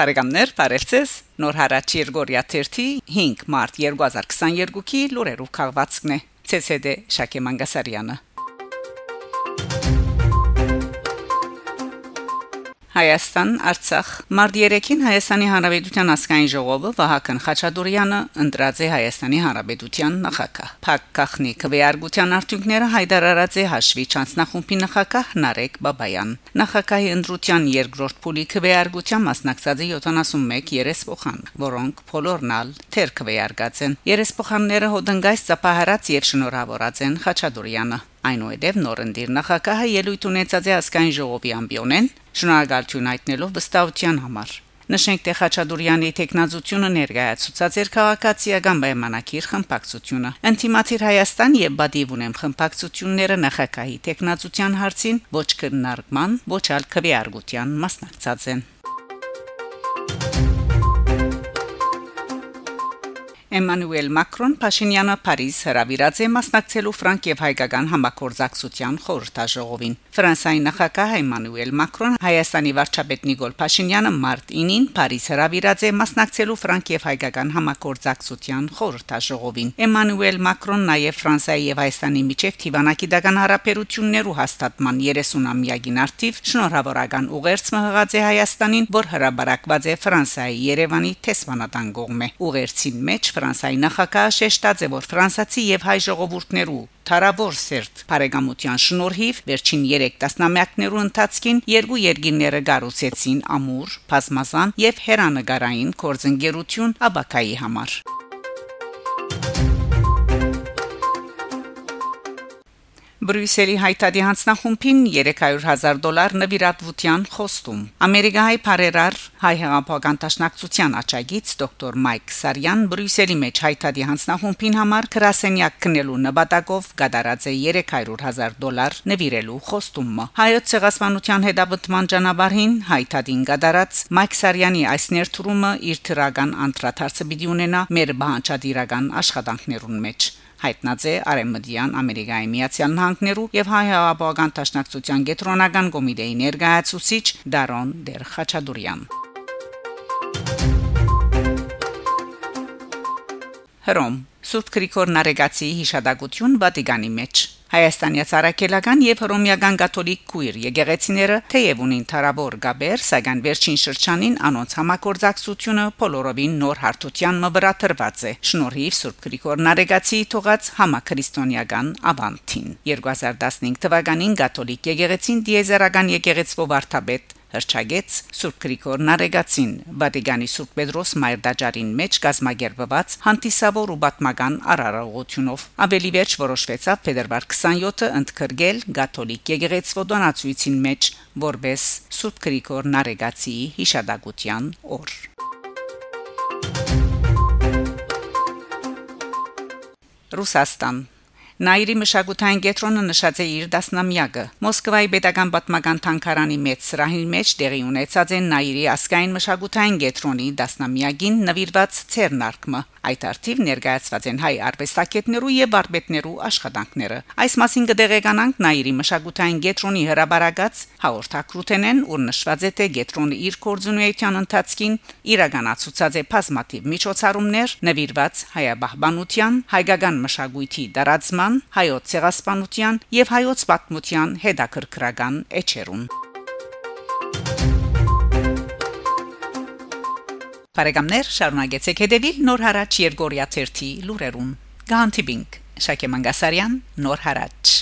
Հարեգամներ Փարելցես Նոր հարաճ Երգորիա 5 մարտ 2022-ի լուրերով քաղվածքն է ՑՍԴ Շակե Մանգասարյանը Հայաստան Արցախ Մարտ 3-ին Հայաստանի Հանրապետության ազգային ժողովը Վահագն Խաչատուրյանը ընտրած է Հայաստանի Հանրապետության նախագահ։ Փակ կախնի քվեարկության արդյունքները հայտարարած է հաշվի չանցնախումբի նախագահ Նարեկ Բաբայան։ Նախագահի ընտրության երկրորդ փուլի քվեարկության մասնակցած է 71 երեսփոխան, որոնք բոլորնալ թեր քվեարկած են։ Երեսփոխանները հոդնգայց ծափահարած եւ շնորհավորած են Խաչատուրյանը։ Այնուհետև նորընտիր նախագահը ելույթ ունեցած է ասկային ժողովի ամբիոնեն շնորհակալություն հայտնելով վստահության համար։ Նշենք թե Խաչատուրյանի տեխնազությունը ներկայացուցած էր քաղաքացիական պայմանակիր խմբակցությունը։ Ընտիմաթիր Հայաստան եւ Բադիվ ունեմ խմբակցությունները նախագահի տեխնազության հարցին ոչ քննարկման, ոչ ալ քվեարկության մասնակցած են։ Էմանուել Մակրոն Փաշինյանը Փարիզ հրավիրած է մասնակցելու Ֆրանկ եւ հայկական համակորձակցության խորհրդաժողովին։ Ֆրանսիայի նախագահ Էմանուել Մակրոն Հայաստանի վարչապետ Նիկոլ Փաշինյանը մարտ 9-ին Փարիզ հրավիրած է մասնակցելու Ֆրանկ եւ հայկական համակորձակցության խորհրդաժողովին։ Էմանուել Մակրոն նաեւ Ֆրանսիայի եւ Հայաստանի միջև Թիվանակիդական հարաբերություններու հաստատման 30-ամյակին արդիվ շնորհավորական ուղերձ մղած է Հայաստանին, որ հրաբարակված է Ֆրանսիայի Երևանի տեսվանատան կողմէ։ Ուղերձին մեջ Ֆրանսայի նախագահը շեշտած է, որ ֆրանսացի եւ հայ ժողովուրդներու Թարավոր սերտ բարեկամության շնորհիվ վերջին 3 տասնամյակներու ընթացքին երկու երկիրները գառուցեցին ամուր, բազմազան եւ հերանեկարային կորձընկերություն աբակայի համար։ Բրյուսելի հայտարարի հանձնախումբին 300.000 դոլար նվիրատվության խոստում։ Ամերիկայի բարերար հայ հեղափոխական տաշնակցության աչագից դոկտոր Մայք Սարյան Բրյուսելի մեջ հայտարարի հանձնախումբին համար գրասենյակ կնելու նպատակով գդարած է 300.000 դոլար նվիրելու խոստումը։ Հայոց ցեղասպանության հետապնդման ճանապարհին հայտարարին գդարած Մայք Սարյանի այս ներդրումը իր թրական անդրադարձը պիտի ունենա մեր բանջադիրական աշխատանքներուն մեջ հայտնած է Արեմդյան Ամերիկայի Միացյալ Նահանգներու եւ հայ հավաքական տաշնակցության գետրոնական կոմիտեի ներկայացուցիչ Դարոն Դեր Խաչատուրյան Հռոմ Սուրբ Գրիգոր Նարեգացի հիշադակություն Վատիկանի մեջ Հայաստանի ցարակելական եւ հռոմեական կաթոլիկ քույր եկեղեցիները թեև ունին թարավոր գաբեր, սակայն վերջին շրջանին անոնց համակորձակցությունը բոլորովին նոր հարթության մվրա տրված է։ Շնորհիվ Սուրբ Գրիգոր Նարեգացի թողած համակրիստոնեական ավանտին 2015 թվականին կաթոլիկ եկեղեցին դիեզերական եկեղեցվով վարդապետ հրճագեց Սուրբ Գրիգոր Նարեգացին Վատիկանի Սուրբ Պետրոս Մայրդաջարին մեջ գազմագերբված հանդիսավոր ու պատմական արարողությունով ավելի վերջ որոշվեցավ փետրվար 27-ը ընդգրկել Կաթոլիկ եկեղեցու դոնացույցին մեջ որբես Սուրբ Գրիգոր Նարեգացի հիշադակության օր Ռուսաստան Նայիրի մշակութային կենտրոնը նշած է իր դասնամյակը։ Մոսկվայի Պետական Պատմական Թանգարանի մեծ սրահի մեջ տեղի ունեցած են Նայիրի ասկային մշակութային կենտրոնի դասնամյակին նվիրված ցերնարկը։ Այդ արդիվ ներկայացված են հայ արվեստագետներու եւ արբետներու աշխատանքները։ Այս մասին կդեղեկանանք Նայիրի մշակութային կենտրոնի հրաբարագած հաղորդակցութենեն, ուր նշված է թե կենտրոնը իր կորձունեության ընթացքին իրականացուցած է բազմաթիվ միջոցառումներ նվիրված հայաբահբանության, հայկական մշակույթի դարածման պատմության, հայոց ցեղասպանության եւ հայոց պատմության հետաքրքրական էջերուն։ Բարեկամներ, շարունակեցեք հետևել Նոր հարաճ Երգորիա 1-ի լուրերուն։ Գանտիբինգ Շակե Մանգասարյան, Նոր հարաճ